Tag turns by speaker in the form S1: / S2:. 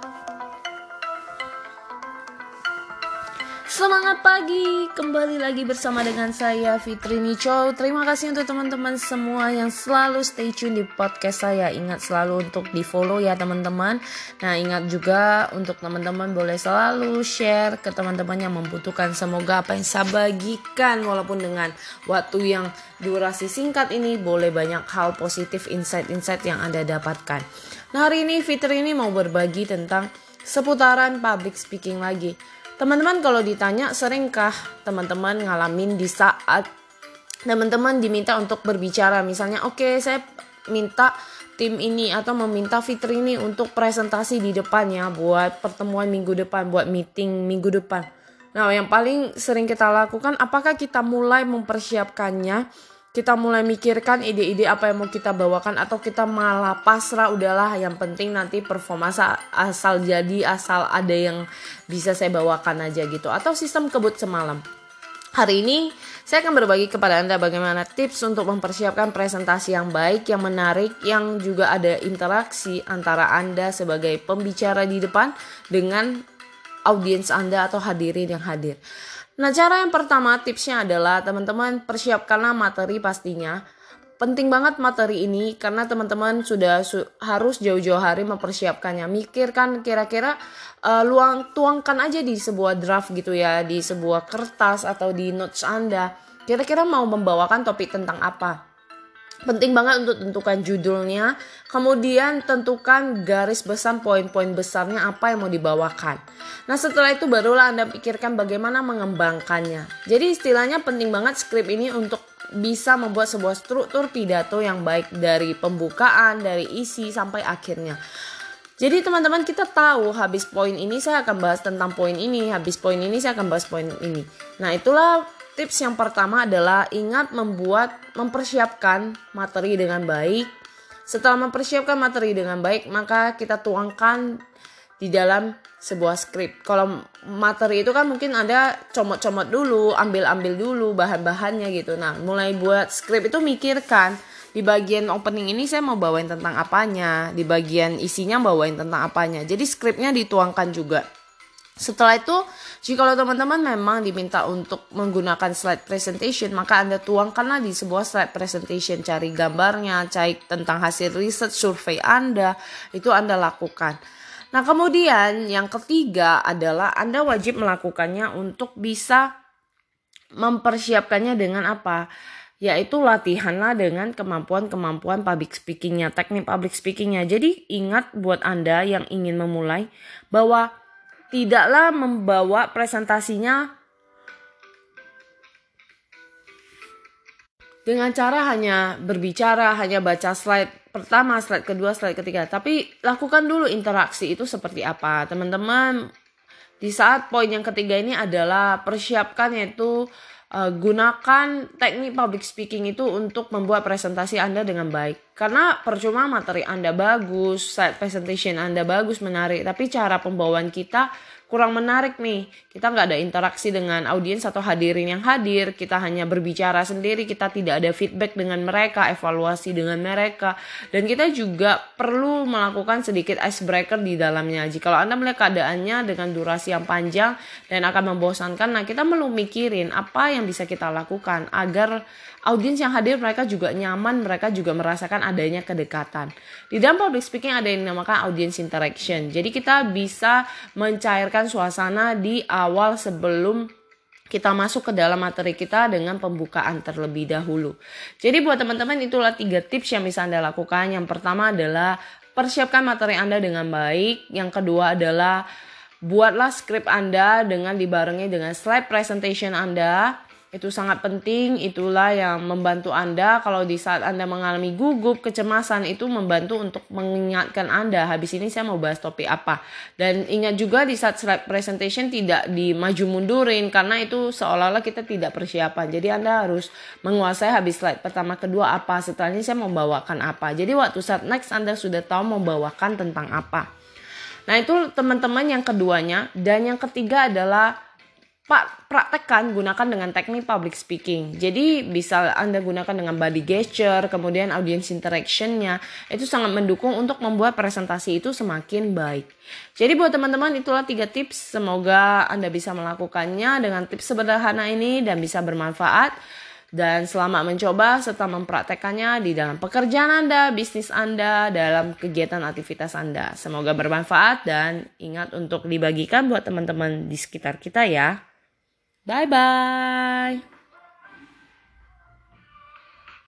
S1: Bye. Semangat pagi, kembali lagi bersama dengan saya Fitri Nico. Terima kasih untuk teman-teman semua yang selalu stay tune di podcast saya. Ingat selalu untuk di follow ya teman-teman. Nah ingat juga untuk teman-teman boleh selalu share ke teman-teman yang membutuhkan. Semoga apa yang saya bagikan walaupun dengan waktu yang durasi singkat ini boleh banyak hal positif insight-insight yang Anda dapatkan. Nah hari ini Fitri ini mau berbagi tentang seputaran public speaking lagi. Teman-teman kalau ditanya seringkah teman-teman ngalamin di saat teman-teman diminta untuk berbicara misalnya oke okay, saya minta tim ini atau meminta Fitri ini untuk presentasi di depannya buat pertemuan minggu depan buat meeting minggu depan. Nah, yang paling sering kita lakukan apakah kita mulai mempersiapkannya kita mulai mikirkan ide-ide apa yang mau kita bawakan atau kita malah pasrah udahlah yang penting nanti performa asal, jadi asal ada yang bisa saya bawakan aja gitu. Atau sistem kebut semalam. Hari ini saya akan berbagi kepada anda bagaimana tips untuk mempersiapkan presentasi yang baik yang menarik yang juga ada interaksi antara anda sebagai pembicara di depan dengan audiens anda atau hadirin yang hadir Nah, cara yang pertama tipsnya adalah teman-teman persiapkanlah materi pastinya. Penting banget materi ini karena teman-teman sudah su harus jauh-jauh hari mempersiapkannya. Mikirkan kira-kira uh, luang tuangkan aja di sebuah draft gitu ya, di sebuah kertas atau di notes Anda. Kira-kira mau membawakan topik tentang apa? Penting banget untuk tentukan judulnya, kemudian tentukan garis besar poin-poin besarnya apa yang mau dibawakan. Nah setelah itu barulah Anda pikirkan bagaimana mengembangkannya. Jadi istilahnya penting banget skrip ini untuk bisa membuat sebuah struktur pidato yang baik dari pembukaan, dari isi sampai akhirnya. Jadi teman-teman kita tahu habis poin ini saya akan bahas tentang poin ini, habis poin ini saya akan bahas poin ini. Nah itulah Tips yang pertama adalah ingat membuat mempersiapkan materi dengan baik. Setelah mempersiapkan materi dengan baik, maka kita tuangkan di dalam sebuah skrip. Kalau materi itu kan mungkin ada comot-comot dulu, ambil-ambil dulu bahan-bahannya gitu. Nah, mulai buat skrip itu mikirkan di bagian opening ini saya mau bawain tentang apanya, di bagian isinya bawain tentang apanya. Jadi skripnya dituangkan juga. Setelah itu, jika teman-teman memang diminta untuk menggunakan slide presentation, maka Anda tuangkanlah di sebuah slide presentation, cari gambarnya, cari tentang hasil riset survei Anda, itu Anda lakukan. Nah, kemudian yang ketiga adalah Anda wajib melakukannya untuk bisa mempersiapkannya dengan apa? Yaitu latihanlah dengan kemampuan-kemampuan public speakingnya, teknik public speakingnya. Jadi ingat buat Anda yang ingin memulai bahwa tidaklah membawa presentasinya dengan cara hanya berbicara, hanya baca slide pertama, slide kedua, slide ketiga. Tapi lakukan dulu interaksi itu seperti apa. Teman-teman, di saat poin yang ketiga ini adalah persiapkan yaitu uh, gunakan teknik public speaking itu untuk membuat presentasi Anda dengan baik. Karena percuma materi Anda bagus, presentation Anda bagus, menarik, tapi cara pembawaan kita kurang menarik nih. Kita nggak ada interaksi dengan audiens atau hadirin yang hadir. Kita hanya berbicara sendiri. Kita tidak ada feedback dengan mereka, evaluasi dengan mereka. Dan kita juga perlu melakukan sedikit icebreaker di dalamnya. Jika Anda melihat keadaannya dengan durasi yang panjang dan akan membosankan, nah kita perlu mikirin apa yang bisa kita lakukan agar audiens yang hadir mereka juga nyaman, mereka juga merasakan adanya kedekatan. Di dalam public speaking ada yang dinamakan audience interaction. Jadi kita bisa suasana di awal sebelum kita masuk ke dalam materi kita dengan pembukaan terlebih dahulu. Jadi buat teman-teman itulah tiga tips yang bisa Anda lakukan. Yang pertama adalah persiapkan materi Anda dengan baik. Yang kedua adalah buatlah skrip Anda dengan dibarengi dengan slide presentation Anda itu sangat penting itulah yang membantu Anda. Kalau di saat Anda mengalami gugup kecemasan itu membantu untuk mengingatkan Anda habis ini saya mau bahas topik apa. Dan ingat juga di saat slide presentation tidak dimaju mundurin karena itu seolah-olah kita tidak persiapan. Jadi Anda harus menguasai habis slide pertama kedua apa setelahnya saya mau bawakan apa. Jadi waktu saat next Anda sudah tahu mau bawakan tentang apa. Nah itu teman-teman yang keduanya. Dan yang ketiga adalah Pak praktekkan gunakan dengan teknik public speaking. Jadi bisa Anda gunakan dengan body gesture, kemudian audience interactionnya itu sangat mendukung untuk membuat presentasi itu semakin baik. Jadi buat teman-teman itulah tiga tips. Semoga Anda bisa melakukannya dengan tips sederhana ini dan bisa bermanfaat. Dan selamat mencoba serta mempraktekannya di dalam pekerjaan Anda, bisnis Anda, dalam kegiatan aktivitas Anda. Semoga bermanfaat dan ingat untuk dibagikan buat teman-teman di sekitar kita ya. Bye bye.